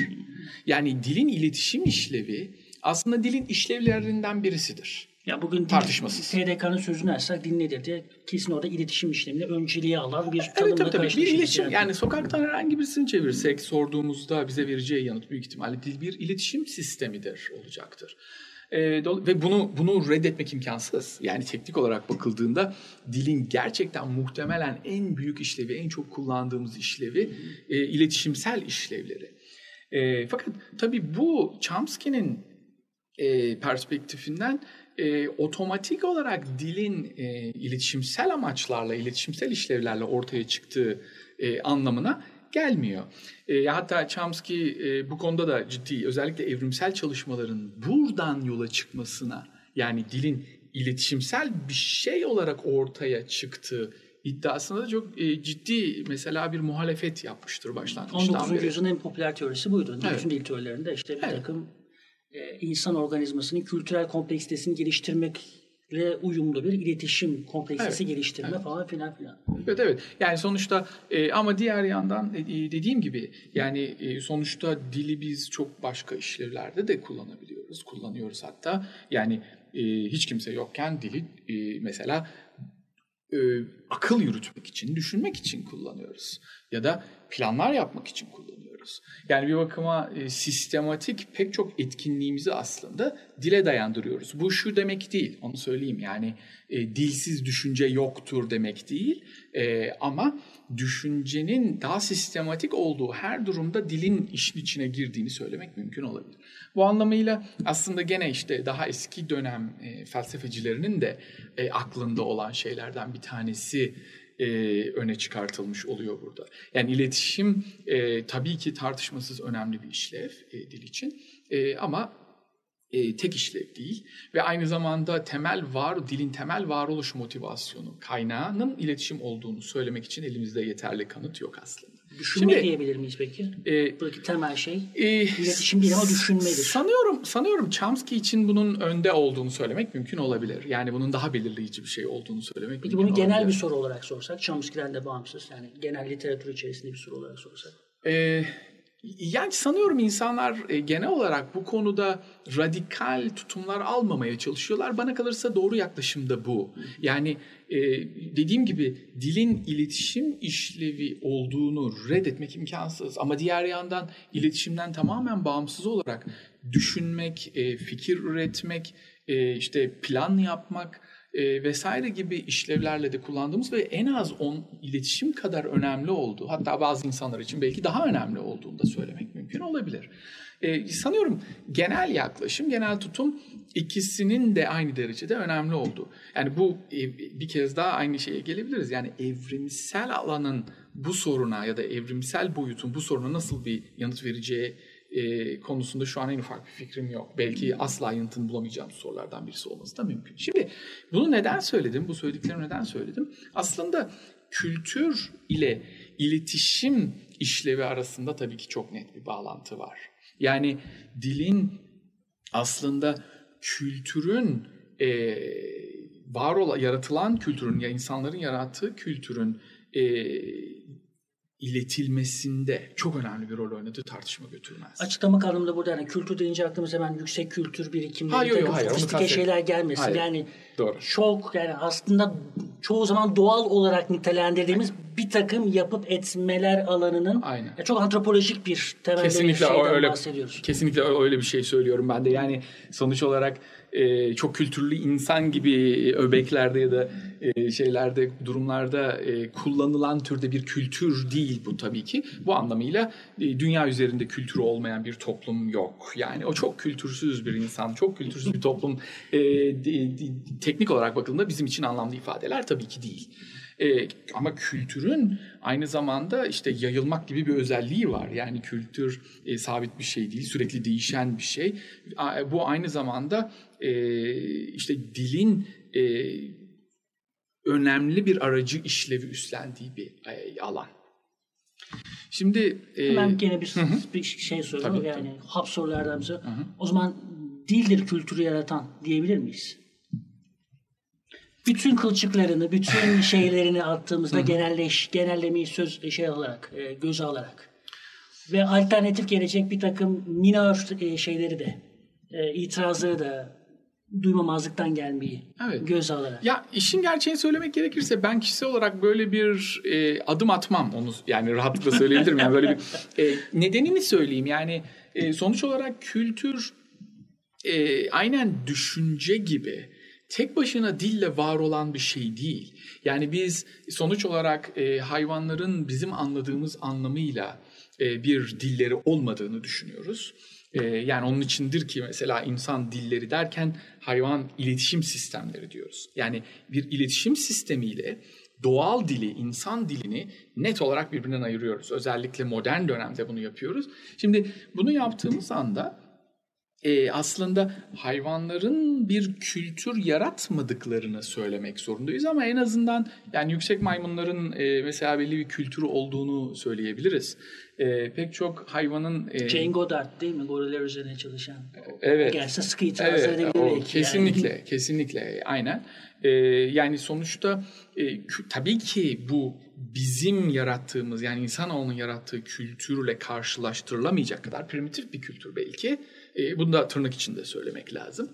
S2: Yani dilin iletişim işlevi aslında dilin işlevlerinden birisidir.
S1: Ya bugün tartışmasız. TDK'nın sözünü açsak din nedir diye kesin orada iletişim işlemini önceliğe alan bir tanımla
S2: evet, tabii, tabii. Bir iletişim yani. yani sokaktan herhangi birisini çevirsek sorduğumuzda bize vereceği yanıt büyük ihtimalle dil bir iletişim sistemidir olacaktır. E, ve bunu bunu reddetmek imkansız. Yani teknik olarak bakıldığında dilin gerçekten muhtemelen en büyük işlevi, en çok kullandığımız işlevi e, iletişimsel işlevleri. E, fakat tabii bu Chomsky'nin e, perspektifinden e, otomatik olarak dilin e, iletişimsel amaçlarla, iletişimsel işlevlerle ortaya çıktığı e, anlamına gelmiyor. E, hatta Chomsky e, bu konuda da ciddi, özellikle evrimsel çalışmaların buradan yola çıkmasına, yani dilin iletişimsel bir şey olarak ortaya çıktığı iddiasında da çok e, ciddi mesela bir muhalefet yapmıştır başlangıçtan 19.
S1: beri. yüzyılın en popüler teorisi buydu. Evet. Bütün dil teorilerinde işte bir evet. takım insan organizmasının kültürel kompleksitesini geliştirmekle uyumlu bir iletişim kompleksitesi evet, geliştirme evet. falan filan filan.
S2: Evet evet. Yani sonuçta e, ama diğer yandan e, dediğim gibi yani e, sonuçta dili biz çok başka işlevlerde de kullanabiliyoruz. Kullanıyoruz hatta. Yani e, hiç kimse yokken dili e, mesela e, akıl yürütmek için, düşünmek için kullanıyoruz. Ya da planlar yapmak için kullanıyoruz kullanıyoruz. Yani bir bakıma e, sistematik pek çok etkinliğimizi aslında dile dayandırıyoruz. Bu şu demek değil, onu söyleyeyim. Yani e, dilsiz düşünce yoktur demek değil. E, ama düşüncenin daha sistematik olduğu her durumda dilin işin içine girdiğini söylemek mümkün olabilir. Bu anlamıyla aslında gene işte daha eski dönem e, felsefecilerinin de e, aklında olan şeylerden bir tanesi e, öne çıkartılmış oluyor burada. Yani iletişim e, tabii ki tartışmasız önemli bir işlev e, dil için e, ama e, tek işlev değil ve aynı zamanda temel var dilin temel varoluş motivasyonu kaynağının iletişim olduğunu söylemek için elimizde yeterli kanıt yok aslında.
S1: Düşünme Şimdi, diyebilir miyiz peki? E, Buradaki temel şey e, iletişim değil ama düşünmedir.
S2: Sanıyorum, sanıyorum Chomsky için bunun önde olduğunu söylemek mümkün olabilir. Yani bunun daha belirleyici bir şey olduğunu söylemek
S1: peki
S2: mümkün
S1: bunu genel bir soru olarak sorsak, Chomsky'den de bağımsız yani genel literatür içerisinde bir soru olarak sorsak.
S2: E, Yani sanıyorum insanlar e, genel olarak bu konuda radikal tutumlar almamaya çalışıyorlar. Bana kalırsa doğru yaklaşım da bu. Yani e, dediğim gibi dilin iletişim işlevi olduğunu reddetmek imkansız. Ama diğer yandan iletişimden tamamen bağımsız olarak düşünmek, e, fikir üretmek, işte plan yapmak e, vesaire gibi işlevlerle de kullandığımız ve en az on iletişim kadar önemli olduğu hatta bazı insanlar için belki daha önemli olduğunu da söylemek mümkün olabilir. E, sanıyorum genel yaklaşım, genel tutum ikisinin de aynı derecede önemli olduğu. Yani bu e, bir kez daha aynı şeye gelebiliriz. Yani evrimsel alanın bu soruna ya da evrimsel boyutun bu soruna nasıl bir yanıt vereceği e, konusunda şu an en ufak bir fikrim yok. Belki asla yanıtını bulamayacağım sorulardan birisi olması da mümkün. Şimdi bunu neden söyledim? Bu söylediklerimi neden söyledim? Aslında kültür ile iletişim işlevi arasında tabii ki çok net bir bağlantı var. Yani dilin aslında kültürün e, var olan, yaratılan kültürün ya insanların yarattığı kültürün e, iletilmesinde çok önemli bir rol oynadığı tartışma götürmez.
S1: Açıklama anlamında burada yani kültür deyince aklımıza hemen yüksek kültür birikimleri, hayır, takım hayır, sofistike şeyler gelmesin. Hayır. Yani Doğru. çok yani aslında çoğu zaman doğal olarak nitelendirdiğimiz Aynen. bir takım yapıp etmeler alanının Aynen. Yani çok antropolojik bir temelde kesinlikle bir şeyden
S2: öyle,
S1: bahsediyoruz.
S2: Kesinlikle öyle bir şey söylüyorum ben de. Yani sonuç olarak e, çok kültürlü insan gibi öbeklerde ya da e, şeylerde durumlarda e, kullanılan türde bir kültür değil bu tabii ki. Bu anlamıyla e, dünya üzerinde kültürü olmayan bir toplum yok. Yani o çok kültürsüz bir insan, çok kültürsüz bir toplum e, de, de, teknik olarak bakıldığında bizim için anlamlı ifadeler tabii ki değil. E, ama kültürün aynı zamanda işte yayılmak gibi bir özelliği var. Yani kültür e, sabit bir şey değil, sürekli değişen bir şey. Bu aynı zamanda e, işte dilin e, önemli bir aracı işlevi üstlendiği bir e, alan.
S1: Şimdi e, hemen gene bir, bir şey soralım tabii, yani tabii. hap sorulardan biri. O zaman dildir kültürü yaratan diyebilir miyiz? Bütün kılçıklarını, bütün şeylerini attığımızda genelleş, genellemeyi söz şey olarak, e, göze alarak. Ve alternatif gelecek bir takım minor e, şeyleri de, e, itirazları da duymamazlıktan gelmeyi evet. göz alarak.
S2: Ya işin gerçeğini söylemek gerekirse ben kişisel olarak böyle bir e, adım atmam. Onu yani rahatlıkla söyleyebilirim. Yani böyle bir e, nedenini söyleyeyim. Yani e, sonuç olarak kültür e, aynen düşünce gibi tek başına dille var olan bir şey değil. Yani biz sonuç olarak e, hayvanların bizim anladığımız anlamıyla e, bir dilleri olmadığını düşünüyoruz. E, yani onun içindir ki mesela insan dilleri derken hayvan iletişim sistemleri diyoruz. Yani bir iletişim sistemiyle doğal dili, insan dilini net olarak birbirinden ayırıyoruz. Özellikle modern dönemde bunu yapıyoruz. Şimdi bunu yaptığımız anda e, aslında hayvanların bir kültür yaratmadıklarını söylemek zorundayız ama en azından yani yüksek maymunların e, mesela belli bir kültürü olduğunu söyleyebiliriz. E, pek çok hayvanın...
S1: E, Jane Goddard değil mi? Goriller üzerine çalışan.
S2: Evet.
S1: Gelse sıkı itiraz evet, edebilir
S2: belki. Kesinlikle, yani. kesinlikle. Aynen. E, yani sonuçta e, tabii ki bu bizim yarattığımız yani insanoğlunun yarattığı kültürle karşılaştırılamayacak kadar primitif bir kültür belki. E, bunu da tırnak içinde söylemek lazım.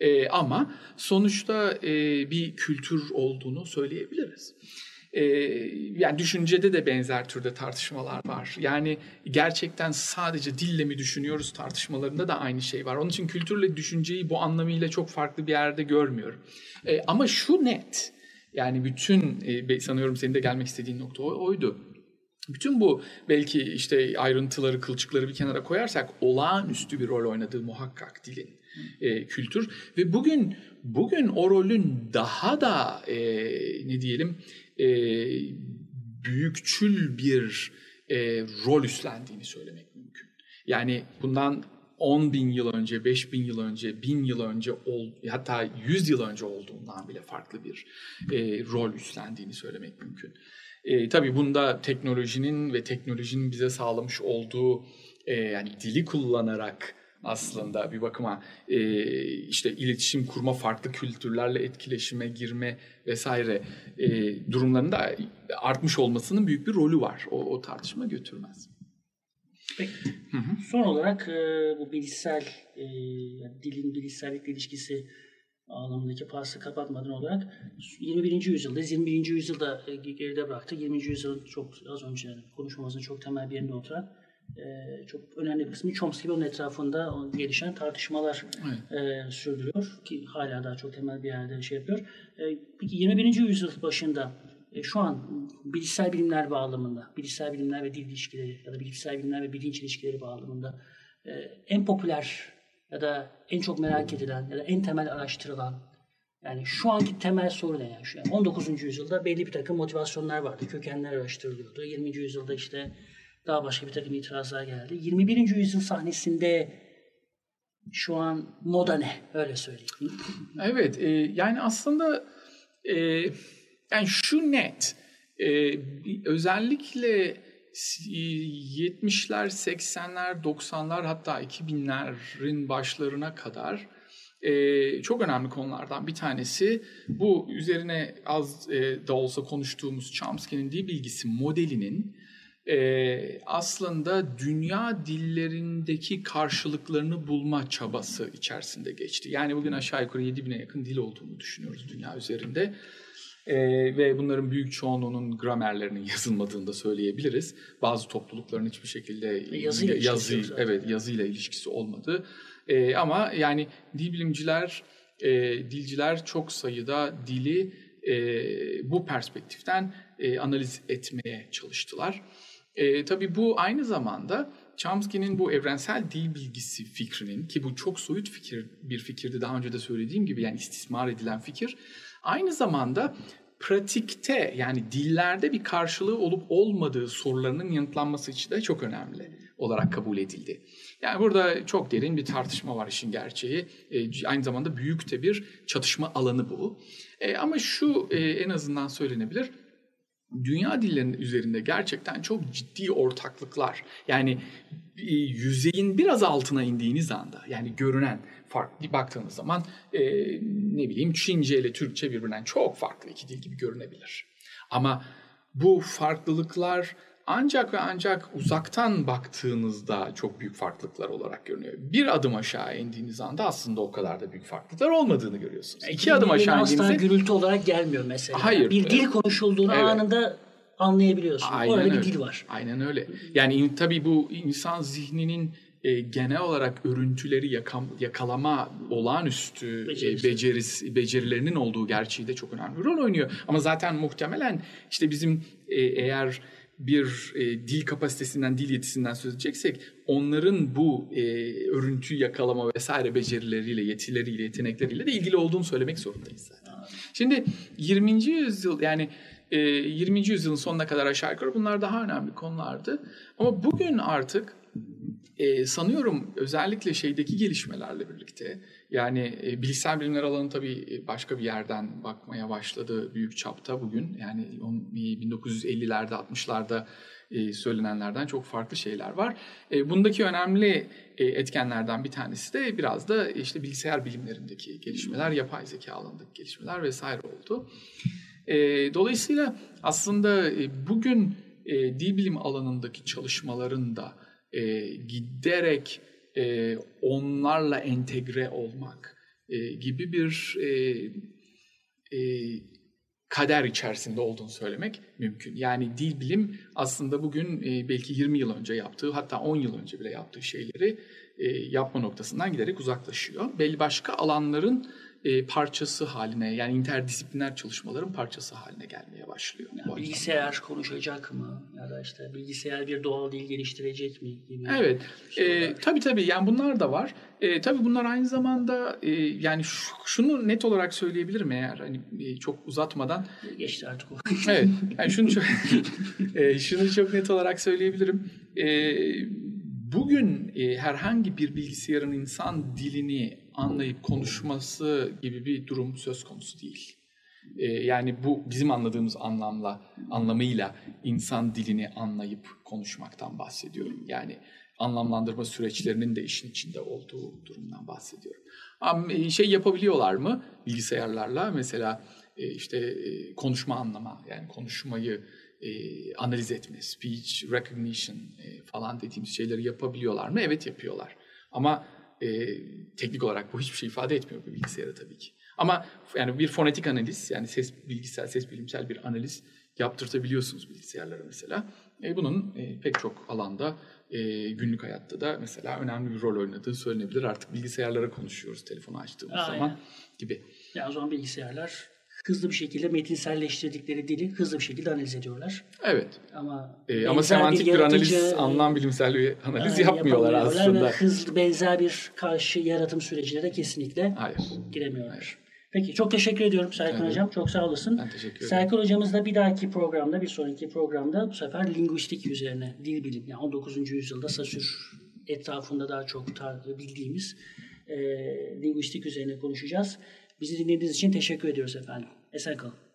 S2: E, ama sonuçta e, bir kültür olduğunu söyleyebiliriz. E, yani düşüncede de benzer türde tartışmalar var. Yani gerçekten sadece dille mi düşünüyoruz tartışmalarında da aynı şey var. Onun için kültürle düşünceyi bu anlamıyla çok farklı bir yerde görmüyorum. E, ama şu net, yani bütün e, sanıyorum senin de gelmek istediğin nokta oydu bütün bu belki işte ayrıntıları, kılçıkları bir kenara koyarsak olağanüstü bir rol oynadığı muhakkak dilin e, kültür ve bugün bugün o rolün daha da e, ne diyelim e, büyükçül bir e, rol üstlendiğini söylemek mümkün. Yani bundan 10 bin yıl önce, 5 bin yıl önce, 1000 yıl önce ol, hatta 100 yıl önce olduğundan bile farklı bir e, rol üstlendiğini söylemek mümkün. E, tabii bunda teknolojinin ve teknolojinin bize sağlamış olduğu e, yani dili kullanarak aslında bir bakıma e, işte iletişim kurma, farklı kültürlerle etkileşime girme vesaire e, durumlarında artmış olmasının büyük bir rolü var. O, o tartışma götürmez.
S1: Peki. Hı hı. Son olarak e, bu bilişsel e, dilin bilişsellikle ilişkisi anlamındaki pası kapatmadan olarak 21. yüzyılda, 21. yüzyılda e, geride bıraktı. 20. yüzyılın çok az önce konuşmamızın çok temel bir yerinde oturan e, çok önemli bir kısmı Chomsky ve onun etrafında gelişen tartışmalar evet. e, sürdürüyor ki hala daha çok temel bir yerde şey yapıyor. E, 21. yüzyıl başında e, şu an bilişsel bilimler bağlamında, bilişsel bilimler ve dil ilişkileri ya da bilişsel bilimler ve bilinç ilişkileri bağlamında e, en popüler ya da en çok merak edilen ya da en temel araştırılan yani şu anki temel soru ne yani? Şu yani 19. yüzyılda belli bir takım motivasyonlar vardı. Kökenler araştırılıyordu. 20. yüzyılda işte daha başka bir takım itirazlar geldi. 21. yüzyıl sahnesinde şu an moda ne? Öyle söyleyeyim.
S2: Evet. E, yani aslında e, yani şu net. E, özellikle 70'ler, 80'ler, 90'lar hatta 2000'lerin başlarına kadar e, çok önemli konulardan bir tanesi bu üzerine az e, da olsa konuştuğumuz Chomsky'nin dil bilgisi modelinin e, aslında dünya dillerindeki karşılıklarını bulma çabası içerisinde geçti. Yani bugün aşağı yukarı 7000'e yakın dil olduğunu düşünüyoruz dünya üzerinde. Ee, ve bunların büyük çoğunluğunun gramerlerinin yazılmadığını da söyleyebiliriz. Bazı toplulukların hiçbir şekilde
S1: yazı yazı
S2: evet yazıyla ilişkisi olmadı. Ee, ama yani dil bilimciler, e, dilciler çok sayıda dili e, bu perspektiften e, analiz etmeye çalıştılar. E, tabii bu aynı zamanda Chomsky'nin bu evrensel dil bilgisi fikrinin ki bu çok soyut fikir bir fikirdi daha önce de söylediğim gibi yani istismar edilen fikir Aynı zamanda pratikte yani dillerde bir karşılığı olup olmadığı sorularının yanıtlanması için de çok önemli olarak kabul edildi. Yani burada çok derin bir tartışma var işin gerçeği. E, aynı zamanda büyük de bir çatışma alanı bu. E, ama şu e, en azından söylenebilir dünya dillerinin üzerinde gerçekten çok ciddi ortaklıklar yani e, yüzeyin biraz altına indiğiniz anda yani görünen farklı baktığınız zaman e, ne bileyim Çince ile Türkçe birbirinden çok farklı iki dil gibi görünebilir. Ama bu farklılıklar ancak ve ancak uzaktan baktığınızda çok büyük farklılıklar olarak görünüyor. Bir adım aşağı indiğiniz anda aslında o kadar da büyük farklılıklar olmadığını görüyorsunuz.
S1: İki adım aşağı indiğinizde... Asla gürültü olarak gelmiyor mesela. Hayır. Bir dil konuşulduğunu evet. anında anlayabiliyorsun. Aynen Orada öyle. bir dil var.
S2: Aynen öyle. Yani tabii bu insan zihninin e, genel olarak örüntüleri yakam, yakalama olağanüstü e, becerisi, becerilerinin olduğu gerçeği de çok önemli rol oynuyor. Ama zaten muhtemelen işte bizim e, eğer bir e, dil kapasitesinden, dil yetisinden söz edeceksek onların bu e, örüntü yakalama vesaire becerileriyle, yetileriyle, yetenekleriyle de ilgili olduğunu söylemek zorundayız zaten. Şimdi 20. yüzyıl yani e, 20. yüzyılın sonuna kadar aşağı yukarı bunlar daha önemli konulardı. Ama bugün artık e, sanıyorum özellikle şeydeki gelişmelerle birlikte yani e, bilişsel bilimler alanı tabii başka bir yerden bakmaya başladı büyük çapta bugün. Yani 1950'lerde 60'larda e, söylenenlerden çok farklı şeyler var. E, bundaki önemli e, etkenlerden bir tanesi de biraz da işte bilgisayar bilimlerindeki gelişmeler, yapay zeka alanındaki gelişmeler vesaire oldu. E, dolayısıyla aslında bugün e, dil bilim alanındaki çalışmaların da e, giderek e, onlarla entegre olmak e, gibi bir e, e, kader içerisinde olduğunu söylemek mümkün. Yani dil bilim aslında bugün e, belki 20 yıl önce yaptığı hatta 10 yıl önce bile yaptığı şeyleri e, yapma noktasından giderek uzaklaşıyor. Belli başka alanların e, parçası haline yani interdisipliner çalışmaların parçası haline gelmeye başlıyor.
S1: Yani bilgisayar konuşacak mı ya da işte bilgisayar bir doğal dil geliştirecek mi gibi.
S2: Evet. E, tabii tabii yani bunlar da var. E, tabii bunlar aynı zamanda e, yani şunu net olarak söyleyebilirim eğer hani e, çok uzatmadan.
S1: Geçti artık o.
S2: evet. Yani şunu çok e, şunu çok net olarak söyleyebilirim. E, bugün e, herhangi bir bilgisayarın insan dilini anlayıp konuşması gibi bir durum söz konusu değil. Ee, yani bu bizim anladığımız anlamla anlamıyla insan dilini anlayıp konuşmaktan bahsediyorum. Yani anlamlandırma süreçlerinin de işin içinde olduğu durumdan bahsediyorum. Ama e, şey yapabiliyorlar mı bilgisayarlarla mesela e, işte e, konuşma anlama yani konuşmayı e, analiz etme, speech recognition e, falan dediğimiz şeyleri yapabiliyorlar mı? Evet yapıyorlar. Ama e, teknik olarak bu hiçbir şey ifade etmiyor bu bilgisayara tabii ki. Ama yani bir fonetik analiz yani ses bilgisayar ses bilimsel bir analiz yaptırtabiliyorsunuz bilgisayarlara mesela. E, bunun e, pek çok alanda e, günlük hayatta da mesela önemli bir rol oynadığı söylenebilir. Artık bilgisayarlara konuşuyoruz telefonu açtığımız
S1: Aynen.
S2: zaman gibi.
S1: Yani o zaman bilgisayarlar hızlı bir şekilde metinselleştirdikleri dili hızlı bir şekilde analiz ediyorlar.
S2: Evet.
S1: Ama
S2: E, ama semantik bir, analiz,
S1: yaratıcı,
S2: anlam bilimsel bir analiz yapmıyorlar aslında.
S1: Ve hızlı benzer bir karşı yaratım sürecine de kesinlikle
S2: Hayır.
S1: giremiyorlar. Peki çok teşekkür ediyorum Serkan
S2: Evet.
S1: Hocam. Çok sağ olasın.
S2: Ben teşekkür ederim.
S1: Serkan Hocamız da bir dahaki programda, bir sonraki programda bu sefer lingüistik üzerine, dil bilim, yani 19. yüzyılda Sasür etrafında daha çok bildiğimiz e, lingüistik üzerine konuşacağız. Bizi dinlediğiniz için teşekkür ediyoruz efendim. Esen kalın.